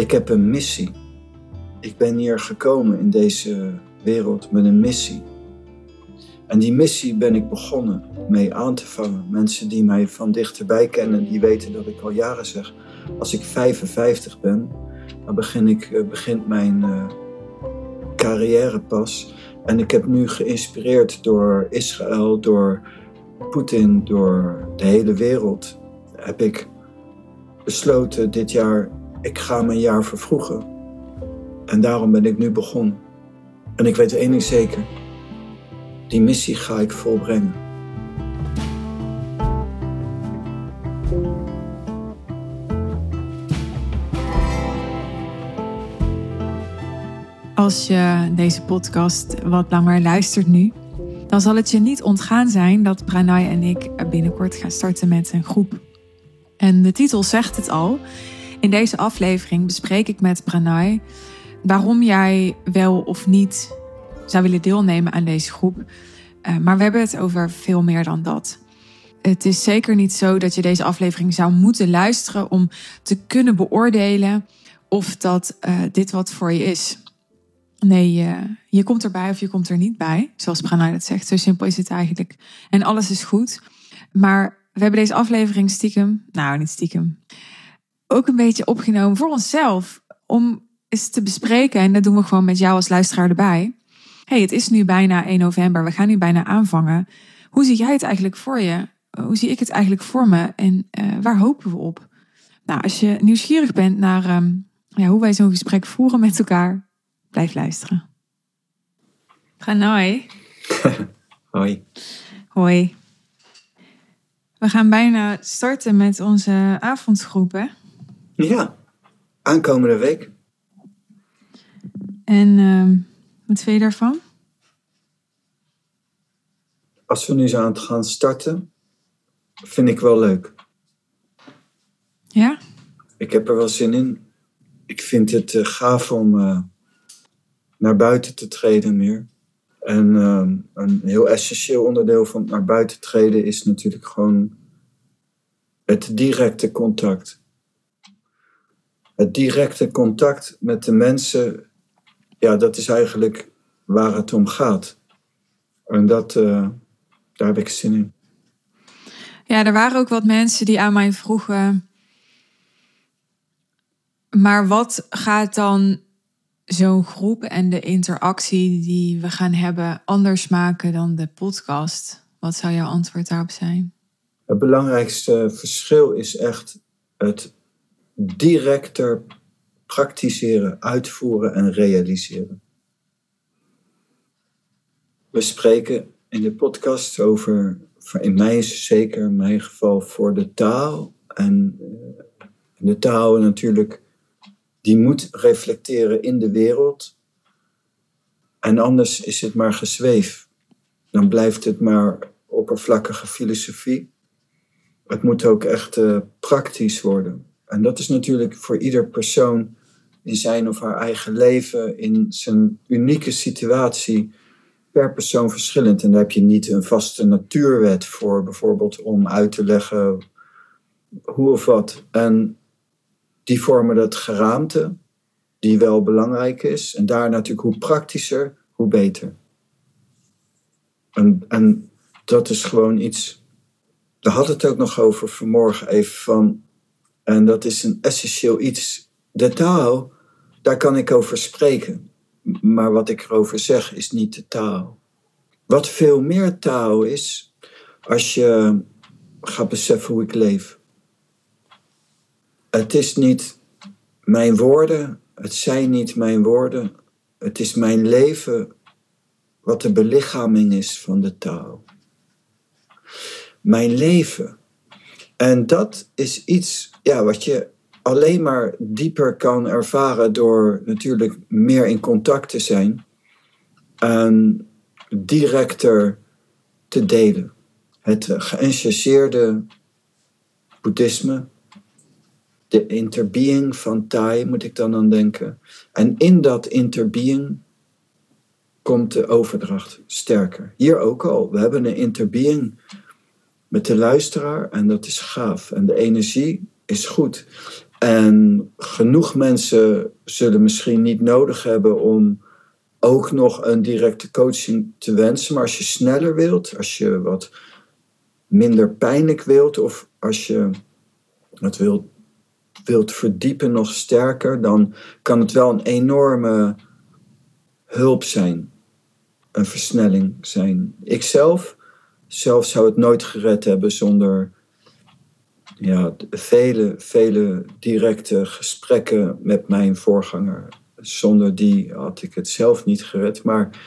Ik heb een missie. Ik ben hier gekomen in deze wereld met een missie. En die missie ben ik begonnen mee aan te vangen. Mensen die mij van dichterbij kennen, die weten dat ik al jaren zeg: als ik 55 ben, dan begin ik, eh, begint mijn uh, carrière pas. En ik heb nu geïnspireerd door Israël, door Poetin, door de hele wereld, heb ik besloten dit jaar, ik ga mijn jaar vervroegen. En daarom ben ik nu begonnen. En ik weet één ding zeker, die missie ga ik volbrengen. Als je deze podcast wat langer luistert nu, dan zal het je niet ontgaan zijn dat Pranay en ik binnenkort gaan starten met een groep. En de titel zegt het al. In deze aflevering bespreek ik met Pranay waarom jij wel of niet zou willen deelnemen aan deze groep. Eh, maar we hebben het over veel meer dan dat. Het is zeker niet zo dat je deze aflevering zou moeten luisteren om te kunnen beoordelen of dat uh, dit wat voor je is. Nee, je komt erbij of je komt er niet bij, zoals Pranay dat zegt. Zo simpel is het eigenlijk. En alles is goed. Maar we hebben deze aflevering stiekem, nou niet stiekem, ook een beetje opgenomen voor onszelf. Om eens te bespreken, en dat doen we gewoon met jou als luisteraar erbij. hey, het is nu bijna 1 november, we gaan nu bijna aanvangen. Hoe zie jij het eigenlijk voor je? Hoe zie ik het eigenlijk voor me? En uh, waar hopen we op? Nou, als je nieuwsgierig bent naar um, ja, hoe wij zo'n gesprek voeren met elkaar, blijf luisteren. Pranay. Hoi. Hoi. We gaan bijna starten met onze avondgroepen. Ja, aankomende week. En uh, wat vind je daarvan? Als we nu zo aan het gaan starten, vind ik wel leuk. Ja? Ik heb er wel zin in. Ik vind het uh, gaaf om uh, naar buiten te treden meer. En uh, een heel essentieel onderdeel van naar buiten treden is natuurlijk gewoon het directe contact. Het directe contact met de mensen, ja, dat is eigenlijk waar het om gaat. En dat, uh, daar heb ik zin in. Ja, er waren ook wat mensen die aan mij vroegen. Maar wat gaat dan zo'n groep en de interactie die we gaan hebben anders maken dan de podcast? Wat zou jouw antwoord daarop zijn? Het belangrijkste verschil is echt het directer praktiseren, uitvoeren en realiseren. We spreken in de podcast over, in mij zeker in mijn geval voor de taal. En eh, de taal natuurlijk die moet reflecteren in de wereld. En anders is het maar gezweef. Dan blijft het maar oppervlakkige filosofie. Het moet ook echt uh, praktisch worden. En dat is natuurlijk voor ieder persoon in zijn of haar eigen leven, in zijn unieke situatie, per persoon verschillend. En daar heb je niet een vaste natuurwet voor, bijvoorbeeld om uit te leggen hoe of wat. En die vormen dat geraamte, die wel belangrijk is. En daar natuurlijk hoe praktischer, hoe beter. En, en dat is gewoon iets. Daar had het ook nog over vanmorgen even van. En dat is een essentieel iets. De taal, daar kan ik over spreken. Maar wat ik erover zeg is niet de taal. Wat veel meer taal is, als je gaat beseffen hoe ik leef. Het is niet mijn woorden, het zijn niet mijn woorden, het is mijn leven wat de belichaming is van de taal. Mijn leven. En dat is iets ja, wat je alleen maar dieper kan ervaren door natuurlijk meer in contact te zijn en directer te delen. Het geëngageerde boeddhisme, de interbeing van Thai moet ik dan aan denken. En in dat interbeing komt de overdracht sterker. Hier ook al. We hebben een interbeing met de luisteraar en dat is gaaf. En de energie is goed. En genoeg mensen zullen misschien niet nodig hebben om ook nog een directe coaching te wensen. Maar als je sneller wilt, als je wat minder pijnlijk wilt, of als je het wilt, wilt verdiepen nog sterker, dan kan het wel een enorme hulp zijn. Een versnelling zijn. Ikzelf zelf zou het nooit gered hebben zonder ja, vele, vele directe gesprekken met mijn voorganger. Zonder die had ik het zelf niet gered. Maar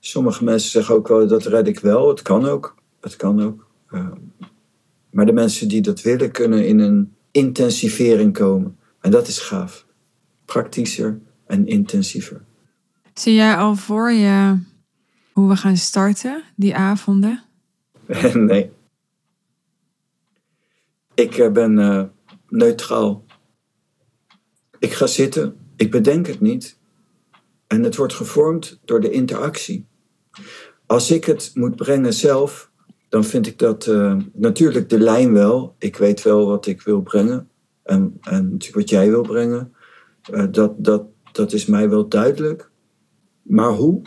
sommige mensen zeggen ook wel dat red ik wel. Het kan ook. Het kan ook. Uh, maar de mensen die dat willen, kunnen in een intensivering komen. En dat is gaaf. Praktischer en intensiever. Zie jij al voor je hoe we gaan starten, die avonden? nee. Ik eh, ben uh, neutraal. Ik ga zitten, ik bedenk het niet. En het wordt gevormd door de interactie. Als ik het moet brengen zelf, dan vind ik dat uh, natuurlijk de lijn wel. Ik weet wel wat ik wil brengen. En, en wat jij wil brengen. Dat, dat, dat is mij wel duidelijk. Maar hoe?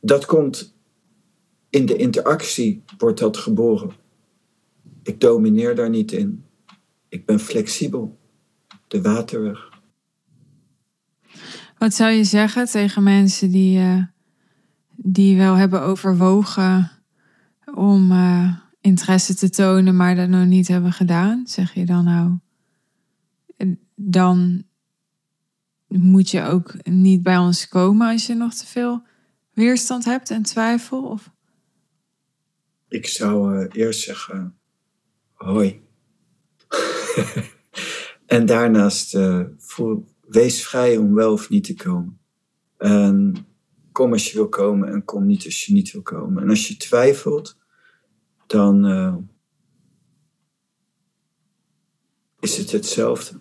Dat komt in de interactie, wordt dat geboren. Ik domineer daar niet in. Ik ben flexibel. De waterweg. Wat zou je zeggen tegen mensen die, uh, die wel hebben overwogen om uh, interesse te tonen, maar dat nog niet hebben gedaan? Zeg je dan nou, dan moet je ook niet bij ons komen als je nog te veel weerstand hebt en twijfel? Of? Ik zou uh, eerst zeggen, hoi. en daarnaast uh, voel, wees vrij om wel of niet te komen. En kom als je wil komen en kom niet als je niet wil komen. En als je twijfelt, dan uh, is het hetzelfde.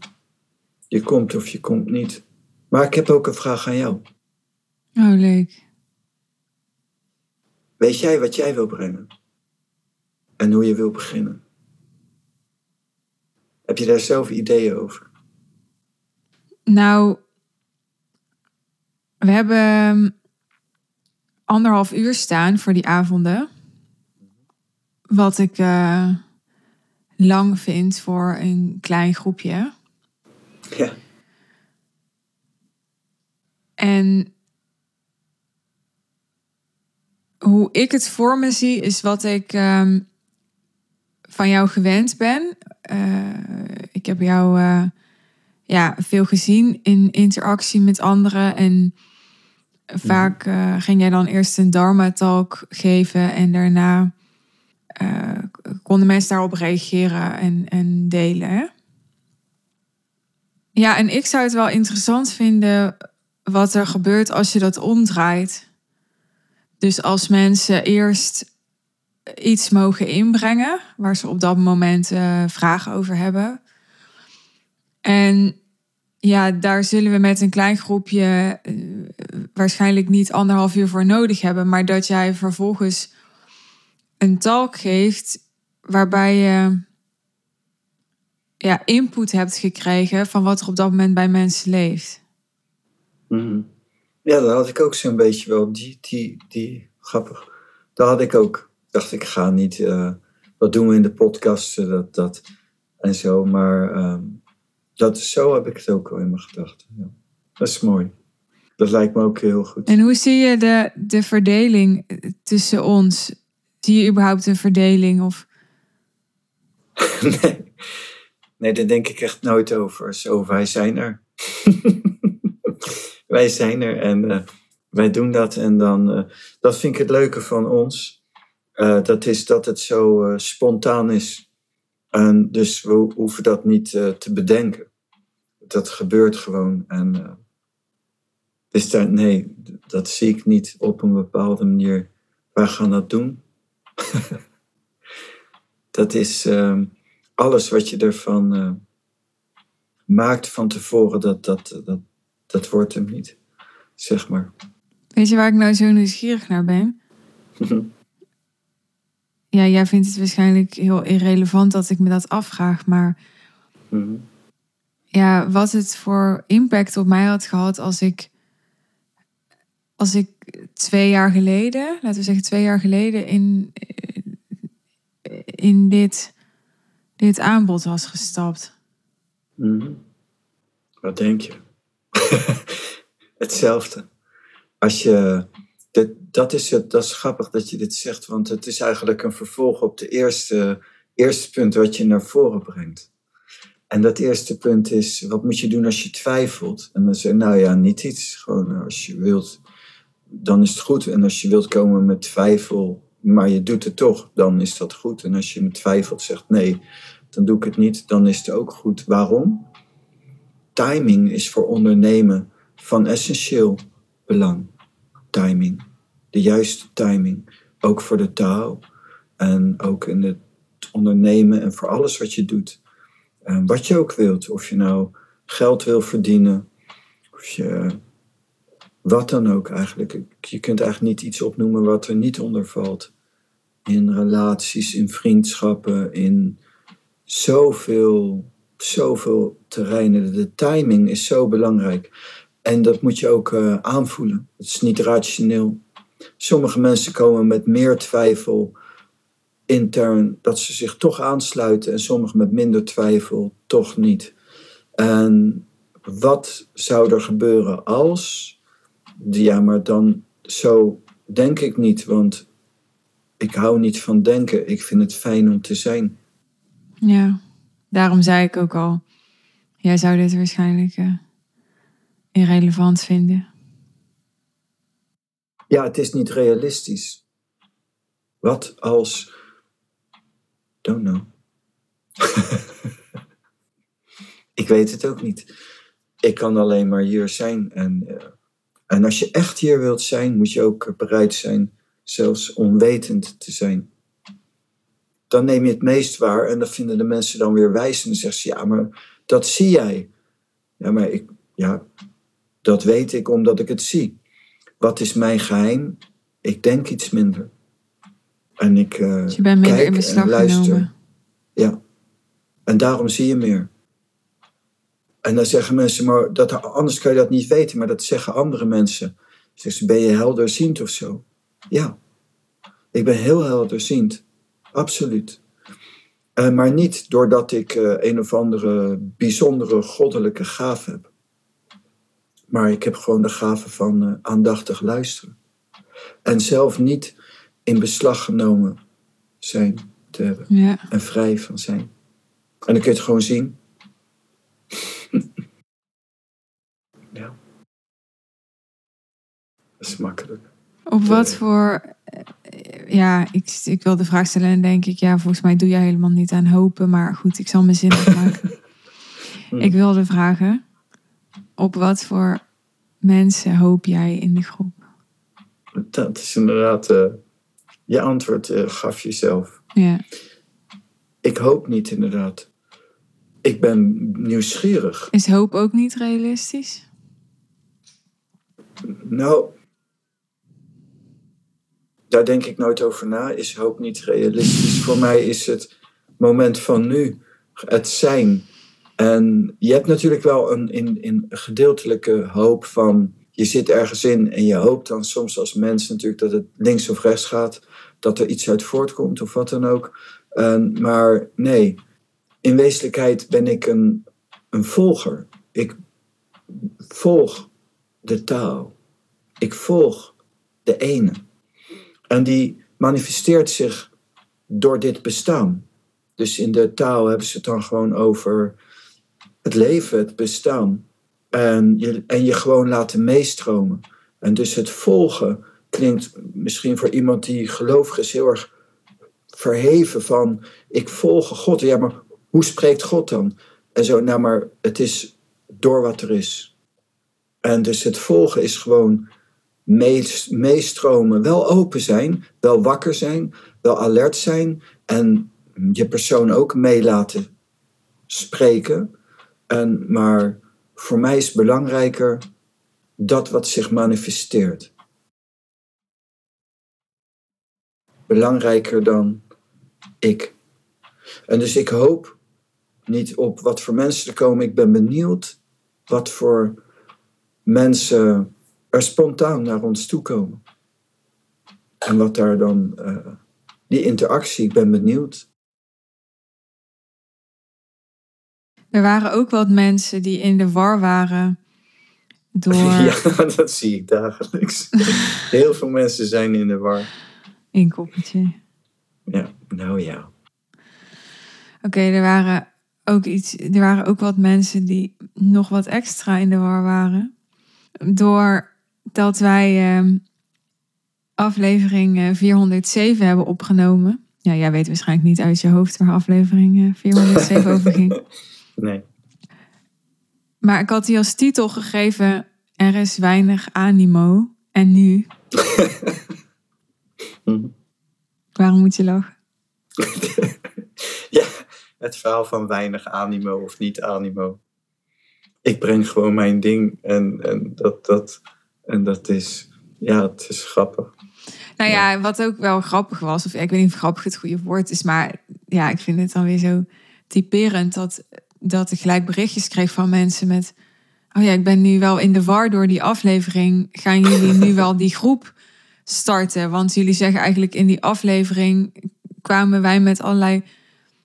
Je komt of je komt niet. Maar ik heb ook een vraag aan jou. Oh, leuk. Weet jij wat jij wil brengen? En hoe je wil beginnen? Heb je daar zelf ideeën over? Nou, we hebben anderhalf uur staan voor die avonden. Wat ik uh, lang vind voor een klein groepje. Ja. En hoe ik het voor me zie, is wat ik um, van jou gewend ben. Uh, ik heb jou uh, ja, veel gezien in interactie met anderen. En vaak uh, ging jij dan eerst een Dharma-talk geven en daarna konden mensen daarop reageren en, en delen. Hè? Ja, en ik zou het wel interessant vinden wat er gebeurt als je dat omdraait. Dus als mensen eerst iets mogen inbrengen waar ze op dat moment uh, vragen over hebben. En ja, daar zullen we met een klein groepje uh, waarschijnlijk niet anderhalf uur voor nodig hebben, maar dat jij vervolgens een talk geeft waarbij je ja, input hebt gekregen van wat er op dat moment bij mensen leeft. Mm. Ja, dat had ik ook zo'n beetje wel. Die, die, die, grappig. Dat had ik ook. Dacht ik, ga niet. Uh, wat doen we in de podcast? Dat, dat, en zo. Maar um, dat zo heb ik het ook al in mijn gedachten. Ja. Dat is mooi. Dat lijkt me ook heel goed. En hoe zie je de, de verdeling tussen ons? Zie je überhaupt een verdeling? Of? nee. nee, daar denk ik echt nooit over. Zo, wij zijn er. wij zijn er en uh, wij doen dat. En dan, uh, dat vind ik het leuke van ons. Uh, dat is dat het zo spontaan is. En dus we hoeven dat niet te bedenken. Dat gebeurt gewoon. En dus daar, nee, dat zie ik niet op een bepaalde manier. Wij gaan dat doen. dat is ehm, alles wat je ervan maakt van tevoren, dat, dat, dat, dat wordt hem niet, zeg maar. Weet je waar ik nou zo nieuwsgierig naar ben? ja, jij vindt het waarschijnlijk heel irrelevant dat ik me dat afvraag, maar mm -hmm. ja, wat het voor impact op mij had gehad als ik, als ik twee jaar geleden, laten we zeggen twee jaar geleden, in, in dit, dit aanbod was gestapt. Mhm. Wat denk je? Hetzelfde. Als je, dat, is het, dat is grappig dat je dit zegt, want het is eigenlijk een vervolg op de eerste, eerste punt wat je naar voren brengt. En dat eerste punt is, wat moet je doen als je twijfelt? En dan zeg je, nou ja, niet iets. Gewoon als je wilt, dan is het goed. En als je wilt komen met twijfel, maar je doet het toch, dan is dat goed. En als je met twijfelt zegt, nee, dan doe ik het niet, dan is het ook goed. Waarom? Timing is voor ondernemen van essentieel belang. Timing. De juiste timing. Ook voor de taal en ook in het ondernemen en voor alles wat je doet. En wat je ook wilt. Of je nou geld wil verdienen. Of je wat dan ook eigenlijk. Je kunt eigenlijk niet iets opnoemen wat er niet onder valt. In relaties, in vriendschappen, in zoveel, zoveel terreinen. De timing is zo belangrijk. En dat moet je ook uh, aanvoelen. Het is niet rationeel. Sommige mensen komen met meer twijfel intern dat ze zich toch aansluiten en sommigen met minder twijfel toch niet. En wat zou er gebeuren als? Ja, maar dan zo denk ik niet, want ik hou niet van denken. Ik vind het fijn om te zijn. Ja, daarom zei ik ook al, jij zou dit waarschijnlijk uh, irrelevant vinden. Ja, het is niet realistisch. Wat als. Don't know. ik weet het ook niet. Ik kan alleen maar hier zijn. En, uh, en als je echt hier wilt zijn, moet je ook bereid zijn, zelfs onwetend te zijn dan neem je het meest waar en dan vinden de mensen dan weer wijs en dan zeggen ze, ja, maar dat zie jij. Ja, maar ik, ja, dat weet ik omdat ik het zie. Wat is mijn geheim? Ik denk iets minder. En ik uh, dus je bent minder in beslag luister. Genomen. Ja, en daarom zie je meer. En dan zeggen mensen, maar dat, anders kan je dat niet weten, maar dat zeggen andere mensen. Zeggen ze, ben je helderziend of zo? Ja, ik ben heel helderziend. Absoluut. Uh, maar niet doordat ik uh, een of andere bijzondere goddelijke gave heb. Maar ik heb gewoon de gave van uh, aandachtig luisteren. En zelf niet in beslag genomen zijn te hebben. Ja. En vrij van zijn. En dan kun je het gewoon zien. ja. Dat is makkelijk. Op wat voor ja, ik, ik wil de vraag stellen en denk ik, ja, volgens mij doe jij helemaal niet aan hopen. Maar goed, ik zal mijn zin maken. Hmm. ik wilde vragen, op wat voor mensen hoop jij in de groep? Dat is inderdaad, uh, je antwoord uh, gaf jezelf. Ja. Ik hoop niet inderdaad. Ik ben nieuwsgierig. Is hoop ook niet realistisch? Nou, daar denk ik nooit over na. Is hoop niet realistisch? Voor mij is het moment van nu, het zijn. En je hebt natuurlijk wel een, in, in gedeeltelijke hoop van. Je zit ergens in en je hoopt dan soms als mens natuurlijk dat het links of rechts gaat, dat er iets uit voortkomt of wat dan ook. maar nee, in wezenlijkheid ben ik een, een volger. Ik volg de taal. Ik volg de ene. En die manifesteert zich door dit bestaan. Dus in de taal hebben ze het dan gewoon over het leven, het bestaan. En je, en je gewoon laten meestromen. En dus het volgen klinkt misschien voor iemand die gelovig is heel erg verheven van ik volg God. Ja, maar hoe spreekt God dan? En zo, nou maar het is door wat er is. En dus het volgen is gewoon meestromen, wel open zijn, wel wakker zijn, wel alert zijn en je persoon ook mee laten spreken. En, maar voor mij is belangrijker dat wat zich manifesteert. Belangrijker dan ik. En dus ik hoop niet op wat voor mensen er komen. Ik ben benieuwd wat voor mensen er spontaan naar ons toe komen. En wat daar dan, uh, die interactie, ik ben benieuwd. Er waren ook wat mensen die in de war waren door... Ja, dat zie ik dagelijks. Heel veel mensen zijn in de war. Inkoppertje. Ja, nou ja. Oké, er waren ook iets, er waren ook wat mensen die nog wat extra in de war waren. Doordat wij uh, aflevering 407 hebben opgenomen. Ja, jij weet waarschijnlijk niet uit je hoofd waar aflevering 407 over ging. Nee. Maar ik had die als titel gegeven: Er is weinig animo. En nu? Mhm. Waarom moet je lachen? ja, het verhaal van weinig animo of niet animo. Ik breng gewoon mijn ding en, en, dat, dat, en dat is, ja, het is grappig. Nou ja, wat ook wel grappig was, of ik weet niet of grappig het goede woord is, maar ja, ik vind het dan weer zo typerend dat, dat ik gelijk berichtjes kreeg van mensen met, oh ja, ik ben nu wel in de war door die aflevering. Gaan jullie nu wel die groep starten? Want jullie zeggen eigenlijk in die aflevering kwamen wij met allerlei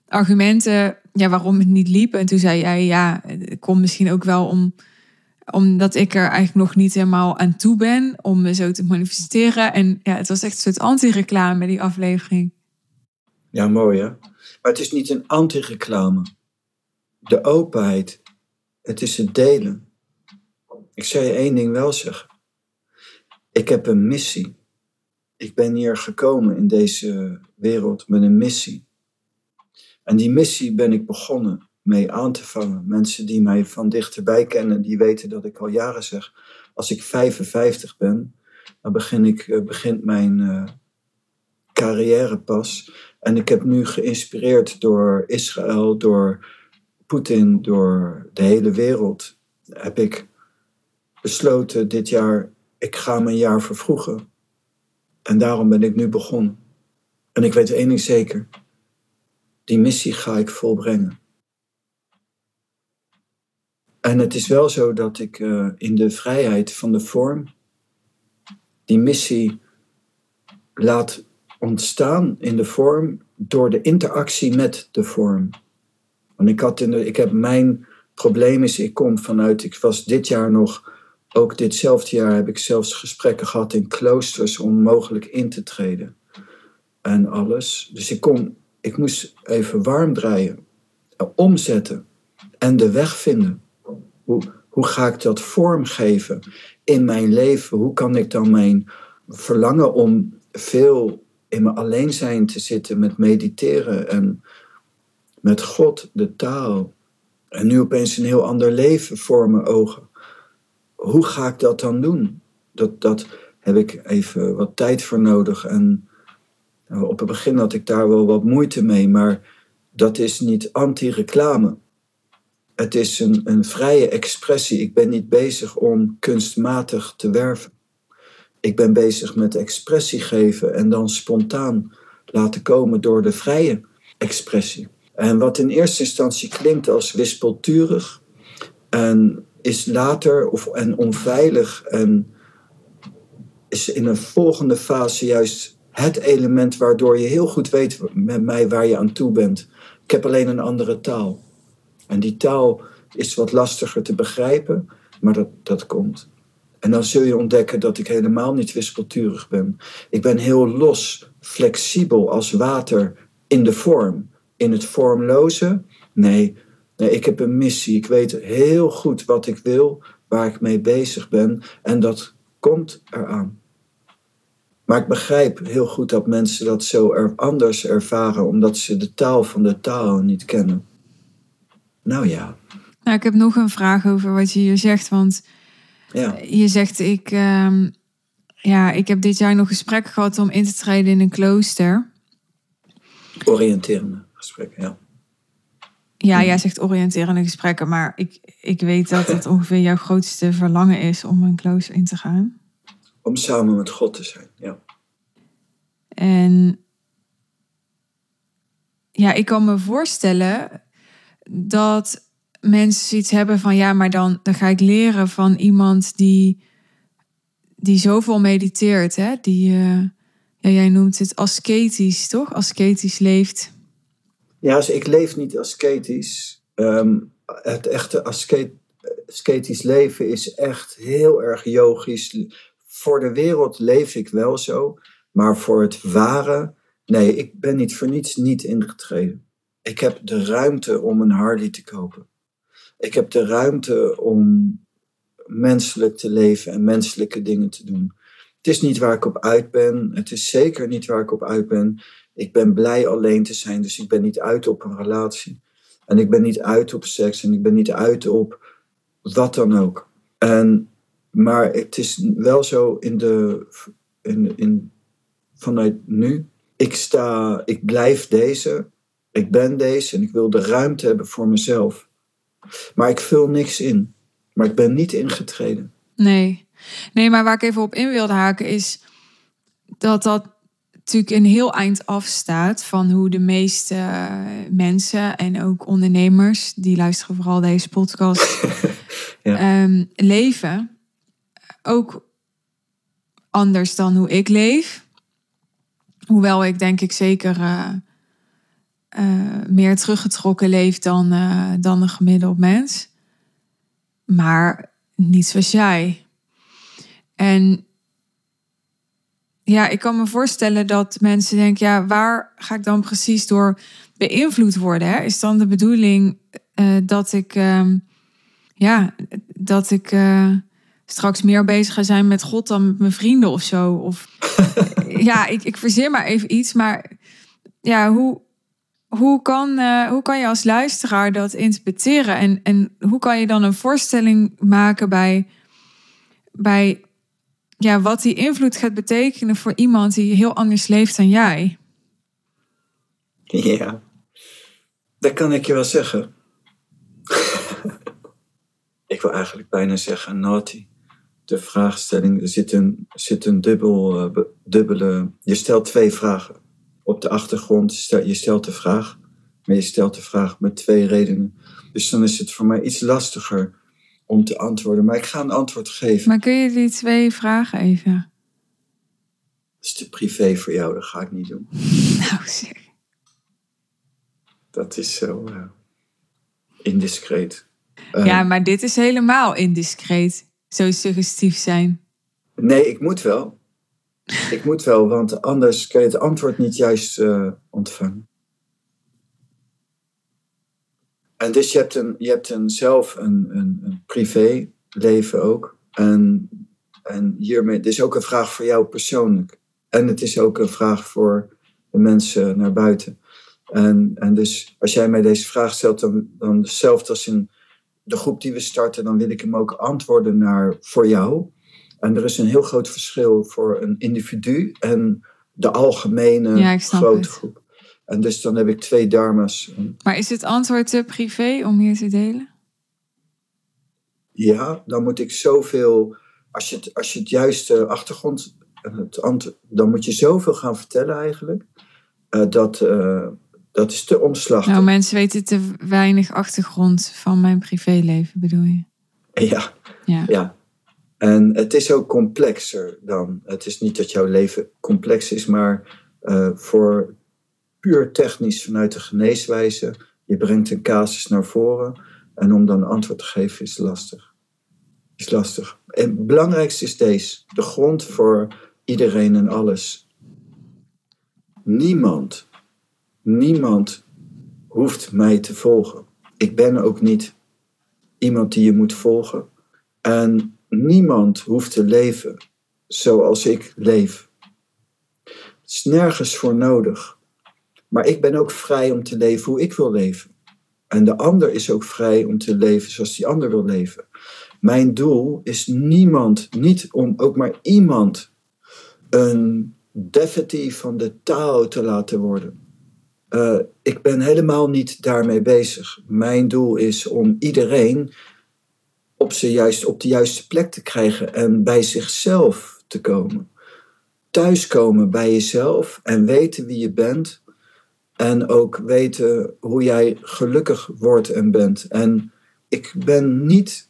argumenten ja, waarom het niet liep. En toen zei jij, ja, het komt misschien ook wel om, omdat ik er eigenlijk nog niet helemaal aan toe ben om me zo te manifesteren. En ja, het was echt een soort anti-reclame, die aflevering. Ja, mooi hè. Maar het is niet een anti-reclame. De openheid, het is het delen. Ik zou je één ding wel zeggen. Ik heb een missie. Ik ben hier gekomen in deze wereld met een missie. En die missie ben ik begonnen mee aan te vangen. Mensen die mij van dichterbij kennen, die weten dat ik al jaren zeg, als ik 55 ben, dan begin ik, uh, begint mijn uh, carrière pas. En ik heb nu geïnspireerd door Israël, door Door de hele wereld, heb ik besloten dit jaar, ik ga mijn jaar vervroegen. En daarom ben ik nu begonnen. En ik weet één ding zeker, die missie ga ik volbrengen. En het is wel zo dat ik uh, in de vrijheid van de vorm die missie laat ontstaan in de vorm door de interactie met de vorm. Want ik, had in ik heb mijn probleem is, ik kom vanuit, ik was dit jaar nog, ook ditzelfde jaar heb ik zelfs gesprekken gehad in kloosters om mogelijk in te treden. En alles. Dus ik kom ik moest even warm draaien, omzetten en de weg vinden. Hoe, hoe ga ik dat vormgeven in mijn leven? Hoe kan ik dan mijn verlangen om veel in mijn alleen zijn te zitten met mediteren en met God, de taal. En nu opeens een heel ander leven voor mijn ogen. Hoe ga ik dat dan doen? Dat, dat heb ik even wat tijd voor nodig. En nou, op het begin had ik daar wel wat moeite mee, maar dat is niet anti-reclame. Het is een, een vrije expressie. Ik ben niet bezig om kunstmatig te werven. Ik ben bezig met expressie geven en dan spontaan laten komen door de vrije expressie. En wat in eerste instantie klinkt als wispelturig en is later of, en onveilig en is in een volgende fase juist het element waardoor je heel goed weet met mij waar je aan toe bent. Ik heb alleen een andere taal. En die taal is wat lastiger te begrijpen, maar dat, dat komt. En dan zul je ontdekken dat ik helemaal niet wispelturig ben. Ik ben heel los, flexibel als water in de vorm. In het vormloze, nee, nee, ik heb een missie. Ik weet heel goed wat ik wil, waar ik mee bezig ben. En dat komt eraan. Maar ik begrijp heel goed dat mensen dat zo er anders ervaren, omdat ze de taal van de taal niet kennen. Nou ja. Nou, ik heb nog een vraag over wat je hier zegt. Want ja. je zegt, ik, uh, ja, ik heb dit jaar nog gesprek gehad om in te treden in een klooster. Oriënterende gesprekken, ja. Ja, jij zegt oriënterende gesprekken, maar ik, ik weet dat het ongeveer jouw grootste verlangen is om een klooster in te gaan. Om samen met God te zijn, ja. En ja, ik kan me voorstellen dat mensen iets hebben van ja, maar dan, dan ga ik leren van iemand die, die zoveel mediteert, hè? die, uh, ja, jij noemt het ascetisch, toch? Ascetisch leeft. Ja, dus ik leef niet ascetisch. Um, het echte ascetisch leven is echt heel erg yogisch. Voor de wereld leef ik wel zo, maar voor het ware, nee, ik ben niet voor niets niet ingetreden. Ik heb de ruimte om een Harley te kopen. Ik heb de ruimte om menselijk te leven en menselijke dingen te doen. Het is niet waar ik op uit ben. Het is zeker niet waar ik op uit ben. Ik ben blij alleen te zijn, dus ik ben niet uit op een relatie. En ik ben niet uit op seks en ik ben niet uit op wat dan ook. En, maar het is wel zo in de, in, in, vanuit nu. Ik sta, ik blijf deze, ik ben deze en ik wil de ruimte hebben voor mezelf. Maar ik vul niks in. Maar ik ben niet ingetreden. Nee. Nee, maar waar ik even op in wilde haken is dat dat natuurlijk een heel eind afstaat van hoe de meeste eh, mensen en ook ondernemers, die luisteren vooral deze podcast, ja. Ehm, leven. Ook anders dan hoe ik leef. Hoewel ik denk ik zeker uh, uh, meer teruggetrokken leef dan, dan een gemiddeld mens. Maar niet zoals jij. En ja, ik kan me voorstellen dat mensen denken, ja, waar ga ik dan precies door beïnvloed worden? Hè? Is dan de bedoeling uh, dat ik, uh, ja, dat ik uh, straks meer bezig ga zijn met God dan met mijn vrienden of zo? Of ja, ik, ik verzin maar even iets, maar ja, hoe, hoe, kan, uh, hoe kan je als luisteraar dat interpreteren? En, en hoe kan je dan een voorstelling maken bij, bij ja, wat die invloed gaat betekenen voor iemand die heel anders leeft dan jij. Ja, dat kan ik je wel zeggen. ik wil eigenlijk bijna zeggen, naughty. De vraagstelling, er zit een, zit een dubbel, uh, dubbele. Je stelt twee vragen. Op de achtergrond, stel, je stelt de vraag, maar je stelt de vraag met twee redenen. Dus dan is het voor mij iets lastiger om te antwoorden. Maar ik ga een antwoord geven. Maar kun je die twee vragen even? Dat is te privé voor jou, dat ga ik niet doen. Nou zeg. Dat is zo uh, indiscreet. ja, eh, maar dit is helemaal indiscreet. Zo suggestief zijn. Nee, ik moet wel. ik moet wel, want anders kan je het antwoord niet juist uh, ontvangen. En dus je hebt, een, je hebt een, zelf een, een, een privéleven ook. En, en hiermee, dit is ook een vraag voor jou persoonlijk. En het is ook een vraag voor de mensen naar buiten. En, en dus als jij mij deze vraag stelt, dan, dan hetzelfde als in de groep die we starten, dan wil ik hem ook antwoorden naar voor jou. En er is een heel groot verschil voor een individu en de algemene grote groep. En dus dan heb ik twee dharma's. Maar is het antwoord te privé om hier te delen? Ja, dan moet ik zoveel. Als je het, als je het juiste achtergrond. Het antwoord, dan moet je zoveel gaan vertellen eigenlijk. Uh, dat, uh, dat is te omslachtig. Nou, mensen weten te weinig achtergrond van mijn privéleven, bedoel je? Ja, ja. ja. En het is ook complexer dan. Het is niet dat jouw leven complex is, maar uh, voor puur technisch vanuit de geneeswijze. Je brengt een casus naar voren en om dan antwoord te geven is lastig. Is lastig. En het belangrijkste is deze: de grond voor iedereen en alles. Niemand, niemand hoeft mij te volgen. Ik ben ook niet iemand die je moet volgen. En niemand hoeft te leven zoals ik leef. Het is nergens voor nodig. Maar ik ben ook vrij om te leven hoe ik wil leven. En de ander is ook vrij om te leven zoals die ander wil leven. Mijn doel is niemand, niet om ook maar iemand een devotee van de taal te laten worden. Uh, ik ben helemaal niet daarmee bezig. Mijn doel is om iedereen op, juist, op de juiste plek te krijgen en bij zichzelf te komen. Thuiskomen bij jezelf en weten wie je bent En ook weten hoe jij gelukkig wordt en bent. En ik ben niet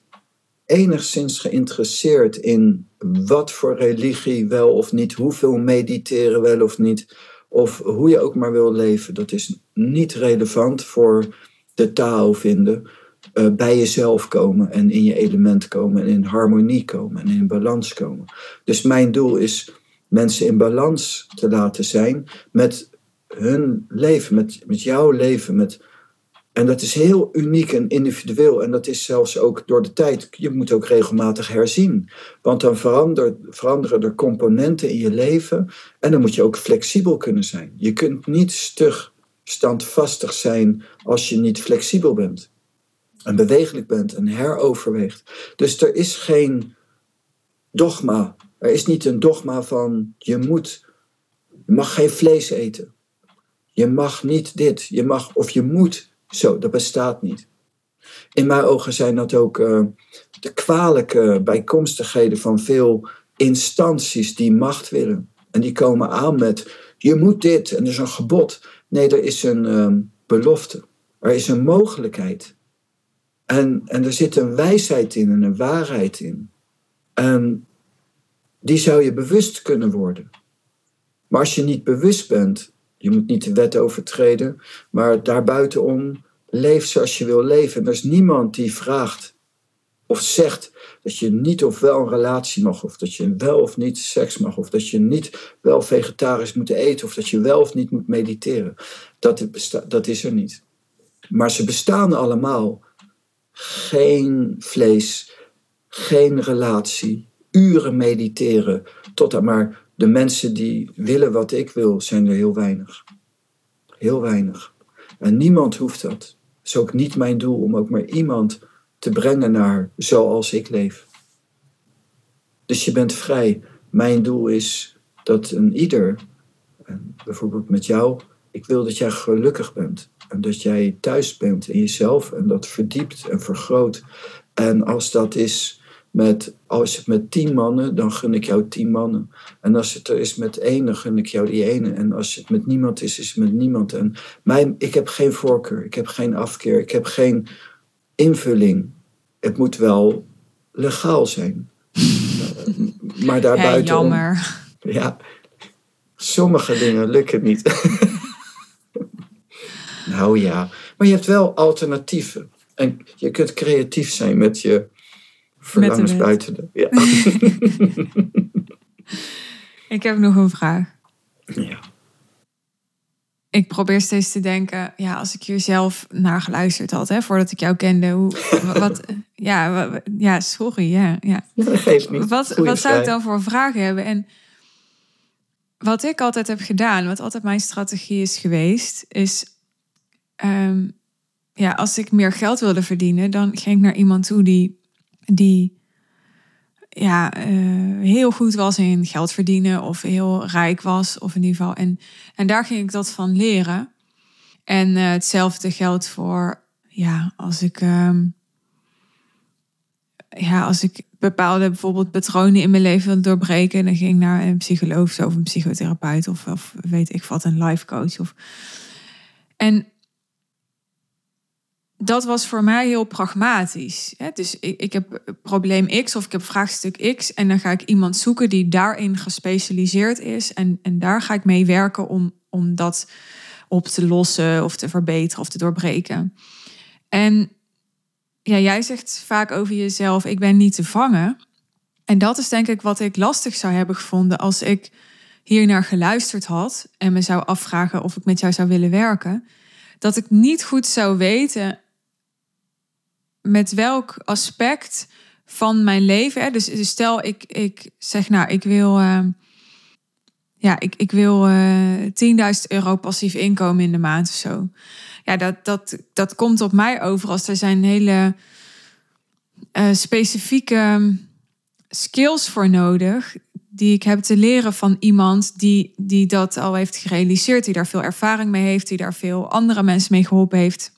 enigszins geïnteresseerd in wat voor religie wel of niet, hoeveel mediteren wel of niet, of hoe je ook maar wil leven. Dat is niet relevant voor de taal vinden. Uh, bij jezelf komen en in je element komen en in harmonie komen en in balans komen. Dus mijn doel is mensen in balans te laten zijn met hun leven, met, met jouw leven. Met, en dat is heel uniek en individueel. En dat is zelfs ook door de tijd. Je moet ook regelmatig herzien. Want dan verander, veranderen er componenten in je leven. En dan moet je ook flexibel kunnen zijn. Je kunt niet stug standvastig zijn als je niet flexibel bent. En bewegelijk bent en heroverweegt. Dus er is geen dogma. Er is niet een dogma van je moet. Je mag geen vlees eten. Je mag niet dit. Je mag of je moet. Zo, dat bestaat niet. In mijn ogen zijn dat ook uh, de kwalijke bijkomstigheden van veel instanties die macht willen. En die komen aan met je moet dit en er is een gebod. Nee, er is een uh, belofte. Er is een mogelijkheid. En, en er zit een wijsheid in en een waarheid in. En die zou je bewust kunnen worden. Maar als je niet bewust bent, je moet niet de wet overtreden, maar daarbuitenom leef zoals je wil leven. En er is niemand die vraagt of zegt dat je niet of wel een relatie mag, of dat je wel of niet seks mag, of dat je niet wel vegetarisch moet eten, of dat je wel of niet moet mediteren. Dat, dat is er niet. Maar ze bestaan allemaal. Geen vlees, geen relatie, uren mediteren, tot aan maar de mensen die willen wat ik wil, zijn er heel weinig. Heel weinig. En niemand hoeft dat. Het is ook niet mijn doel om ook maar iemand te brengen naar zoals ik leef. Dus je bent vrij. Mijn doel is dat een ieder, bijvoorbeeld met jou, ik wil dat jij gelukkig bent. En dat jij thuis bent in jezelf en dat verdiept en vergroot. En als dat is met, als het met tien mannen, dan gun ik jou tien mannen. En als het er is met één, dan gun ik jou die ene. En als het met niemand is, is het met niemand. En mijn, ik heb geen voorkeur, ik heb geen afkeer, ik heb geen invulling. Het moet wel legaal zijn. maar daarbuiten. Ja, jammer. Ja, sommige dingen lukken niet. nou ja, maar je hebt wel alternatieven. En je kunt creatief zijn met je verlangens buiten de. Ja. ik heb nog een vraag. Ja. Ik probeer steeds te denken, ja, als ik hier zelf naar geluisterd had, hè, voordat ik jou kende, hoe, wat, ja, ja, sorry, ja, ja. dat geeft niet. Wat, wat zou ik dan voor vragen hebben? En wat ik altijd heb gedaan, wat altijd mijn strategie is geweest, is, um, ja, als ik meer geld wilde verdienen, dan ging ik naar iemand toe die die ja, uh, heel goed was in geld verdienen of heel rijk was, of in ieder geval. En, en daar ging ik dat van leren. En uh, hetzelfde geldt voor, ja, als ik, uh, ja, als ik bepaalde bijvoorbeeld patronen in mijn leven wil doorbreken, dan ging ik naar een psycholoog of een psychotherapeut of, of weet ik wat, een life coach. Of... En dat was voor mij heel pragmatisch. Dus ik, heb probleem X of ik heb vraagstuk X. En dan ga ik iemand zoeken die daarin gespecialiseerd is. En, en daar ga ik mee werken om, om dat op te lossen of te verbeteren of te doorbreken. En ja, jij zegt vaak over jezelf, ik ben niet te vangen. En dat is denk ik wat ik lastig zou hebben gevonden als ik hier naar geluisterd had en me zou afvragen of ik met jou zou willen werken. Dat ik niet goed zou weten met welk aspect van mijn leven. Hè? Dus, dus, stel, ik, ik zeg nou, ik wil, uh, ja, ik, ik wil uh, eh, 10.000 euro passief inkomen in de maand of zo. Ja, dat, dat, dat komt op mij over als er zijn hele uh, specifieke skills voor nodig. Die ik heb te leren van iemand die, die dat al heeft gerealiseerd, die daar veel ervaring mee heeft, die daar veel andere mensen mee geholpen heeft.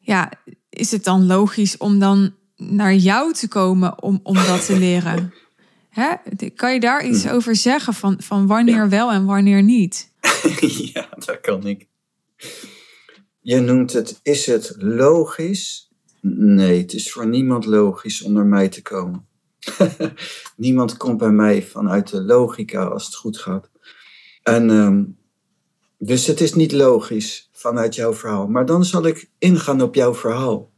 Ja, is het dan logisch om dan naar jou te komen om, om dat te leren? Hè? Kan je daar iets over zeggen van, van wanneer wel en wanneer niet? ja, dat kan ik. Je noemt het, is het logisch? Nee, het is voor niemand logisch om naar mij te komen. niemand komt bij mij vanuit de logica als het goed gaat. En ehm, dus het is niet logisch vanuit jouw verhaal. Maar dan zal ik ingaan op jouw verhaal.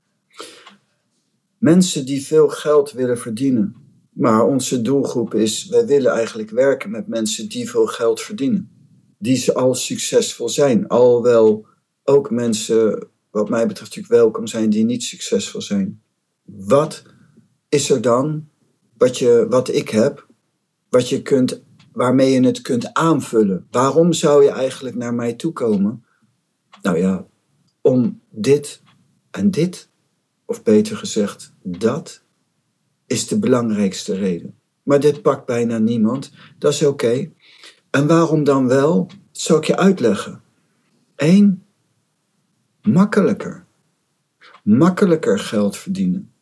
Mensen die veel geld willen verdienen. Maar onze doelgroep is, wij willen eigenlijk werken met mensen die veel geld verdienen. Die ze al succesvol zijn. Al wel ook mensen, wat mij betreft, natuurlijk welkom zijn die niet succesvol zijn. Wat is er dan, wat, je, wat ik heb, wat je kunt, waarmee je het kunt aanvullen? Waarom zou je eigenlijk naar mij toe komen? Nou ja, om dit en dit, of beter gezegd, dat is de belangrijkste reden. Maar dit pakt bijna niemand, dat is oké. En waarom dan wel? Zal ik je uitleggen. Eén, makkelijker. Makkelijker geld verdienen.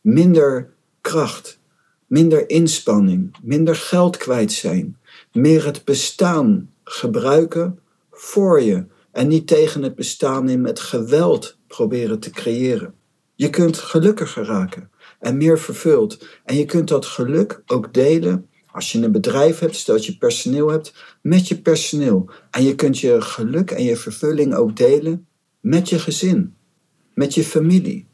Minder kracht, minder inspanning, minder geld kwijt zijn. Meer het bestaan gebruiken voor je en niet tegen het bestaan in met geweld proberen te creëren. Je kunt gelukkiger raken en meer vervuld. En je kunt dat geluk ook delen als je een bedrijf hebt, stel dat je personeel hebt, met je personeel. En je kunt je geluk en je vervulling ook delen met je gezin, met je familie,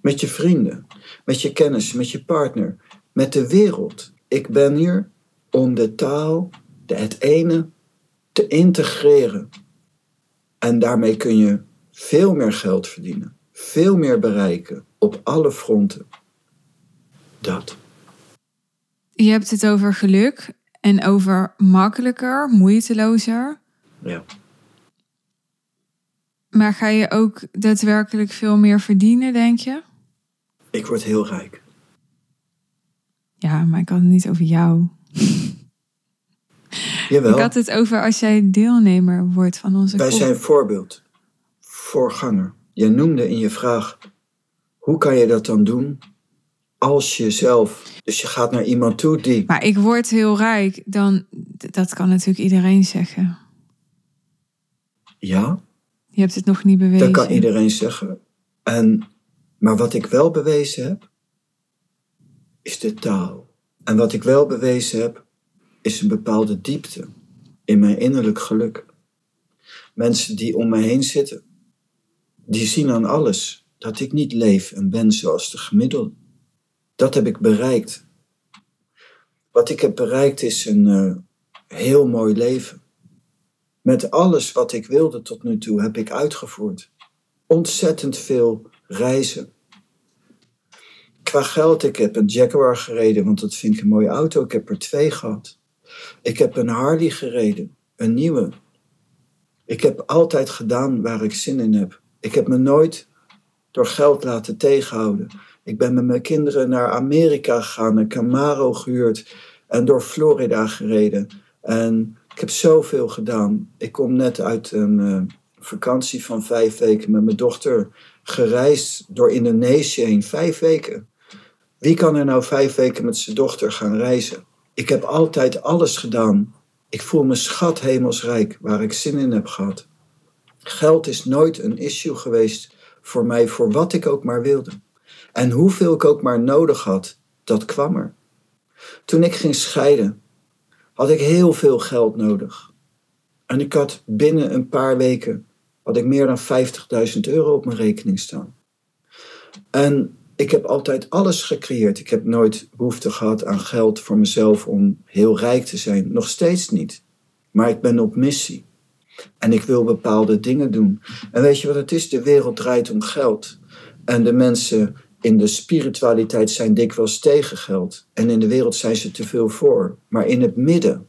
met je vrienden, met je kennis, met je partner, met de wereld. Ik ben hier om de taal, de het ene, te integreren. En daarmee kun je veel meer geld verdienen, veel meer bereiken op alle fronten. Dat. Je hebt het over geluk en over makkelijker, moeitelozer. Ja. Maar ga je ook daadwerkelijk veel meer verdienen, denk je? Ik word heel rijk. Ja, maar ik had het niet over jou. Jawel. Ik had het over als jij deelnemer wordt van onze Wij zijn voorbeeld, voorganger. Je noemde in je vraag, hoe kan je dat dan doen als je zelf, dus je gaat naar iemand toe die, Maar ik word heel rijk, dan dat kan natuurlijk iedereen zeggen. ja, Je hebt het nog niet bewezen. dat kan iedereen zeggen. En, maar wat ik wel bewezen heb, is de taal. En wat ik wel bewezen heb, is een bepaalde diepte in mijn innerlijk geluk. Mensen die om me heen zitten, die zien aan alles dat ik niet leef en ben zoals de gemiddelde. Dat heb ik bereikt. Wat ik heb bereikt is een eh, heel mooi leven. Met alles wat ik wilde tot nu toe heb ik uitgevoerd. Ontzettend veel reizen. Qua geld, ik heb een Jaguar gereden, want dat vind ik een mooie auto. Ik heb er twee gehad. Ik heb een Harley gereden, een nieuwe. Ik heb altijd gedaan waar ik zin in heb. Ik heb me nooit door geld laten tegenhouden. Ik ben met mijn kinderen naar Amerika gegaan, een Camaro gehuurd en door Florida gereden. En ik heb zoveel gedaan. Ik kom net uit een eh, vakantie van vijf weken met mijn dochter gereisd door Indonesië heen. Vijf weken. Wie kan er nou vijf weken met zijn dochter gaan reizen? Ik heb altijd alles gedaan. Ik voel me schat hemelsrijk waar ik zin in heb gehad. Geld is nooit een issue geweest voor mij, voor wat ik ook maar wilde. En hoeveel ik ook maar nodig had, dat kwam er. Toen ik ging scheiden, had ik heel veel geld nodig. En ik had binnen een paar weken had ik meer dan 50.000 euro op mijn rekening staan. En ik heb altijd alles gecreëerd. Ik heb nooit behoefte gehad aan geld voor mezelf om heel rijk te zijn. Nog steeds niet. Maar ik ben op missie. En ik wil bepaalde dingen doen. En weet je wat het is? De wereld draait om geld. En de mensen in de spiritualiteit zijn dikwijls tegen geld. En in de wereld zijn ze te veel voor. Maar in het midden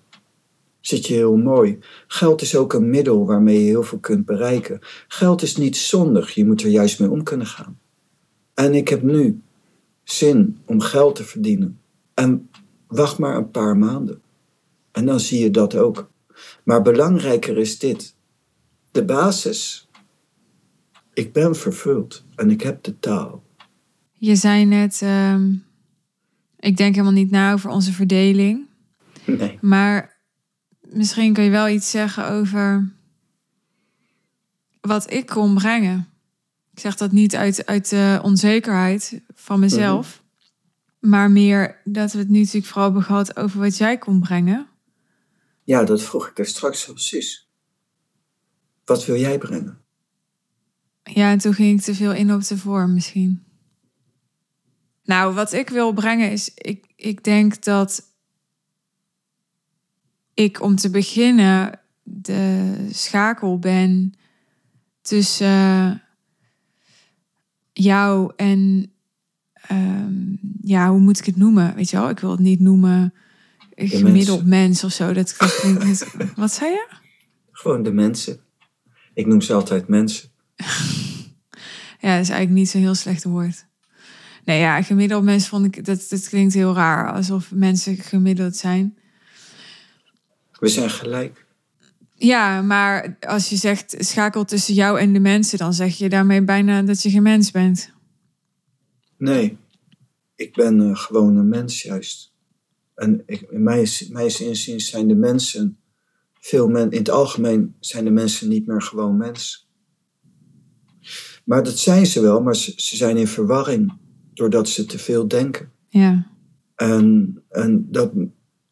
zit je heel mooi. Geld is ook een middel waarmee je heel veel kunt bereiken. Geld is niet zondig. Je moet er juist mee om kunnen gaan. En ik heb nu zin om geld te verdienen. En wacht maar een paar maanden. En dan zie je dat ook. Maar belangrijker is dit. De basis. Ik ben vervuld en ik heb de taal. Je zei net, ehm, ik denk helemaal niet na over onze verdeling. Nee. Maar misschien kun je wel iets zeggen over wat ik kon brengen. Ik zeg dat niet uit, uit de onzekerheid van mezelf. Maar meer dat we het nu natuurlijk vooral hebben gehad over wat jij kon brengen. Ja, dat vroeg ik er straks precies. Wat wil jij brengen? Ja, en toen ging ik te veel in op de vorm misschien. Nou, wat ik wil brengen is, ik, ik denk dat ik om te beginnen de schakel ben tussen jou en, ehm, ja, hoe moet ik het noemen? Weet je wel, ik wil het niet noemen gemiddeld mens of zo. Dat, wat zei je? Gewoon de mensen. Ik noem ze altijd mensen. Ja, dat is eigenlijk niet zo'n heel slecht woord. Nee, ja, gemiddeld mens vond ik, dat, dat klinkt heel raar. Alsof mensen gemiddeld zijn. We zijn gelijk. Ja, maar als je zegt schakel tussen jou en de mensen, dan zeg je daarmee bijna dat je geen mens bent. Nee, ik ben eh, gewoon een mens juist. En ik, in mijn, mijn inziens zijn de mensen, veel men, in het algemeen zijn de mensen niet meer gewoon mens. Maar dat zijn ze wel, maar ze, ze zijn in verwarring doordat ze te veel denken. Ja, En, en, dat,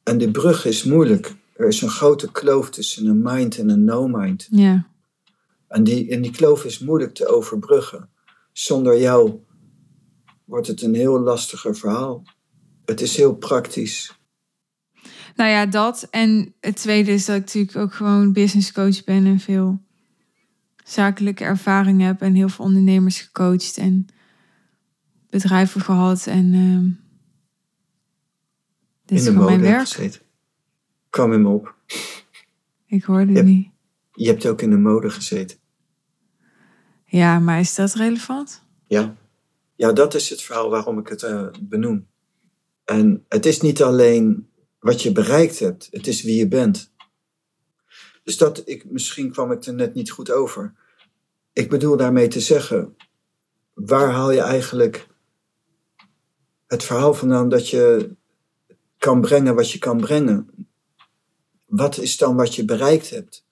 en de brug is moeilijk. Er is een grote kloof tussen een mind en een no-mind. ja, En die, en die kloof is moeilijk te overbruggen. Zonder jou wordt het een heel lastiger verhaal. Het is heel praktisch. nou ja, dat. En het tweede is dat ik natuurlijk ook gewoon business coach ben en veel zakelijke ervaring heb en heel veel ondernemers gecoacht en bedrijven gehad. En ehm dit is in de gewoon mijn werk. gezeten. Kwam in me op. Ik hoorde het niet. Je hebt ook in de mode gezeten. Ja, maar is dat relevant? Ja. Ja, dat is het verhaal waarom ik het eh, benoem. En het is niet alleen wat je bereikt hebt, het is wie je bent. Dus dat, ik, misschien kwam ik er net niet goed over. Ik bedoel daarmee te zeggen, waar haal je eigenlijk het verhaal vandaan dat je kan brengen wat je kan brengen? Wat is dan wat je bereikt hebt?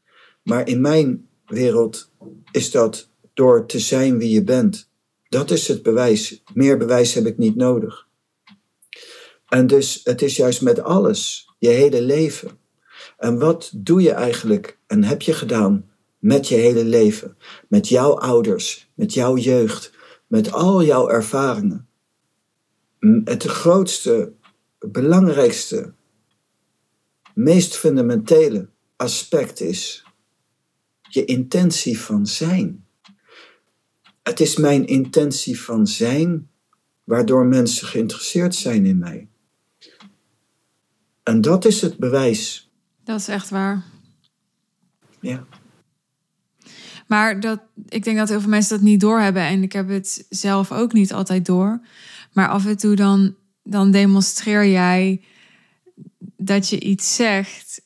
Maar in mijn wereld is dat door te zijn wie je bent. Dat is het bewijs. Meer bewijs heb ik niet nodig. En dus het is juist met alles, je hele leven. En wat doe je eigenlijk en heb je gedaan met je hele leven? Met jouw ouders, met jouw jeugd, met al jouw ervaringen. Het grootste, belangrijkste, meest fundamentele aspect is je intentie van zijn. Het is mijn intentie van zijn waardoor mensen geïnteresseerd zijn in mij. En dat is het bewijs. Dat is echt waar. Ja. Maar dat, ik denk dat heel veel mensen dat niet doorhebben. En ik heb het zelf ook niet altijd door. Maar af en toe dan, dan demonstreer jij dat je iets zegt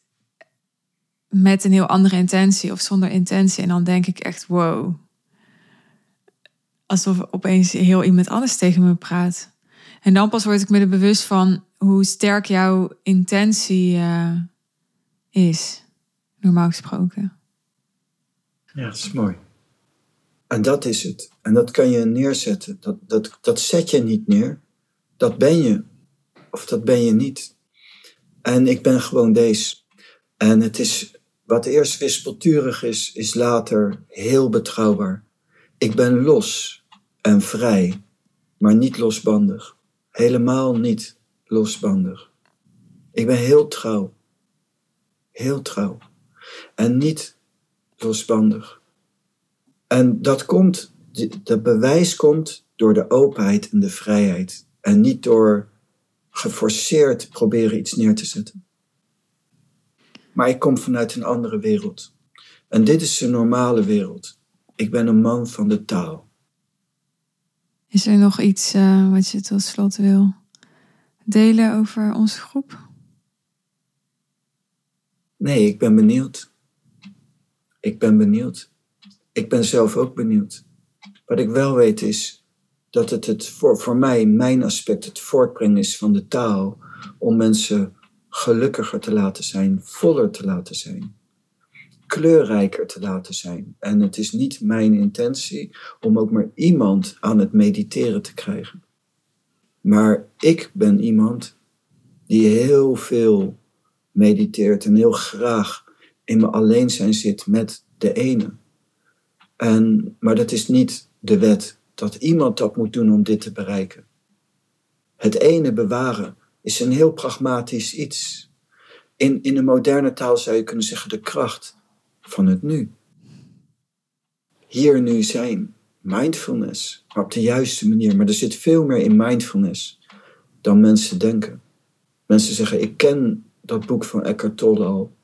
met een heel andere intentie of zonder intentie. En dan denk ik echt, wow. Alsof opeens heel iemand anders tegen me praat. En dan pas word ik me er bewust van hoe sterk jouw intentie eh, is, normaal gesproken. Ja, dat is mooi. En dat is het. En dat kan je neerzetten. Dat, dat, dat zet je niet neer. Dat ben je. Of dat ben je niet. En ik ben gewoon deze. En het is, wat eerst wispelturig is, is later heel betrouwbaar. Ik ben los en vrij, maar niet losbandig. Helemaal niet losbandig. Ik ben heel trouw. Heel trouw. En niet losbandig. En dat komt, dat bewijs komt door de openheid en de vrijheid. En niet door geforceerd proberen iets neer te zetten. Maar ik kom vanuit een andere wereld. En dit is de normale wereld. Ik ben een man van de taal. Is er nog iets eh, wat je tot slot wil delen over onze groep? Nee, ik ben benieuwd. Ik ben benieuwd. Ik ben zelf ook benieuwd. Wat ik wel weet is dat het, het voor, voor mij, mijn aspect, het voortbrengen is van de taal om mensen gelukkiger te laten zijn, voller te laten zijn. kleurrijker te laten zijn. En het is niet mijn intentie om ook maar iemand aan het mediteren te krijgen. Maar ik ben iemand die heel veel mediteert en heel graag in mijn alleen zijn zit met de ene. En, maar dat is niet de wet dat iemand dat moet doen om dit te bereiken. Het ene bewaren is een heel pragmatisch iets. In, in de moderne taal zou je kunnen zeggen de kracht van het nu. Hier nu zijn, mindfulness, maar op de juiste manier. Maar er zit veel meer in mindfulness dan mensen denken. Mensen zeggen, ik ken dat boek van Eckhart Tolle al.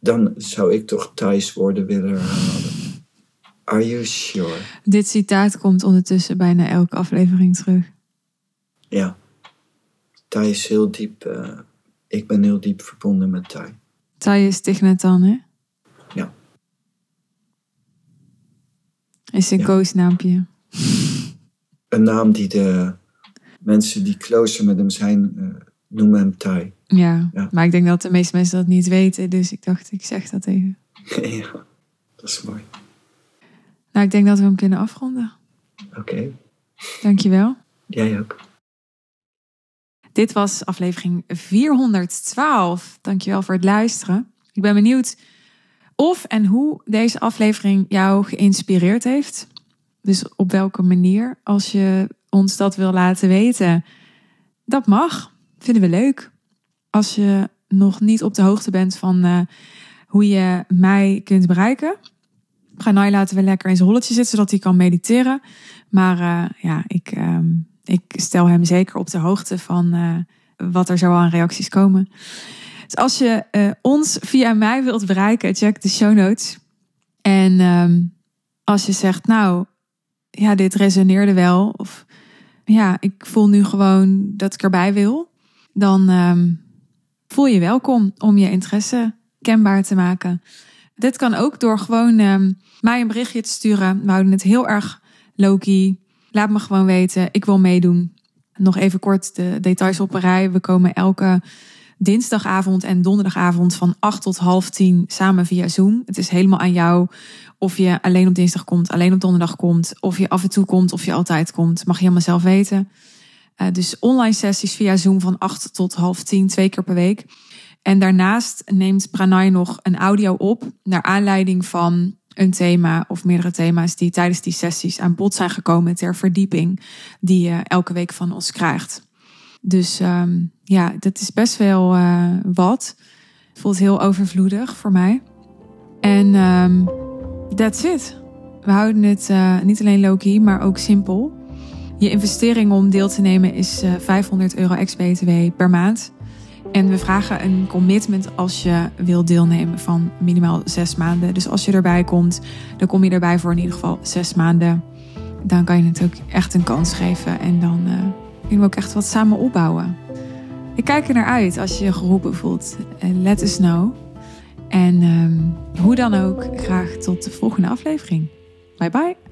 Dan zou ik toch Thijs woorden willen herhalen. Are you sure? Dit citaat komt ondertussen bijna elke aflevering terug. Ja. Thai is heel diep. Uh, ik ben heel diep verbonden met Thai. Thai is Tignatan, hè? Ja. Is een Ja. koosnaampje. Een naam die de mensen die closer met hem zijn, eh, noemen hem Thai. Ja. Ja. maar ik denk dat de meeste mensen dat niet weten. Dus ik dacht, ik zeg dat even. ja, dat is mooi. Nou, ik denk dat we hem kunnen afronden. Oké, Dankjewel. jij ook. Dit was aflevering 412. Dankjewel voor het luisteren. Ik ben benieuwd of en hoe deze aflevering jou geïnspireerd heeft. Dus op welke manier. Als je ons dat wil laten weten, dat mag. Vinden we leuk. Als je nog niet op de hoogte bent van eh, hoe je mij kunt bereiken. Pranay laten we lekker in zijn holletje zitten, zodat hij kan mediteren. Maar eh, ja, ik, ehm, ik stel hem zeker op de hoogte van eh, wat er zo aan reacties komen. Dus als je eh, ons via mij wilt bereiken, check de show notes. En ehm, als je zegt, nou, ja, dit resoneerde wel. Of ja, ik voel nu gewoon dat ik erbij wil. Dan ehm, voel je welkom om je interesse kenbaar te maken. Dit kan ook door gewoon ehm, mij een berichtje te sturen. We houden het heel erg low-key. Laat me gewoon weten, ik wil meedoen. Nog even kort de details op een rij. We komen elke dinsdagavond en donderdagavond van 8 tot half 10 samen via Zoom. Het is helemaal aan jou of je alleen op dinsdag komt, alleen op donderdag komt, of je af en toe komt, of je altijd komt. Mag je helemaal zelf weten. Eh, dus online sessies via Zoom van 8 tot half 10, twee keer per week. En daarnaast neemt Pranay nog een audio op naar aanleiding van een thema of meerdere thema's die tijdens die sessies aan bod zijn gekomen ter verdieping, die je elke week van ons krijgt. Dus ehm, ja, dat is best wel eh, wat. Het voelt heel overvloedig voor mij. En ehm, that's it. We houden het eh, niet alleen low-key, maar ook simpel. Je investering om deel te nemen is eh, 500 euro ex-BTW per maand. En we vragen een commitment als je wil deelnemen van minimaal zes maanden. Dus als je erbij komt, dan kom je erbij voor in ieder geval zes maanden. Dan kan je het ook echt een kans geven. En dan eh, kunnen we ook echt wat samen opbouwen. Ik kijk er naar uit als je je geroepen voelt. Eh, Let us know. En ehm, hoe dan ook, graag tot de volgende aflevering. Bye bye.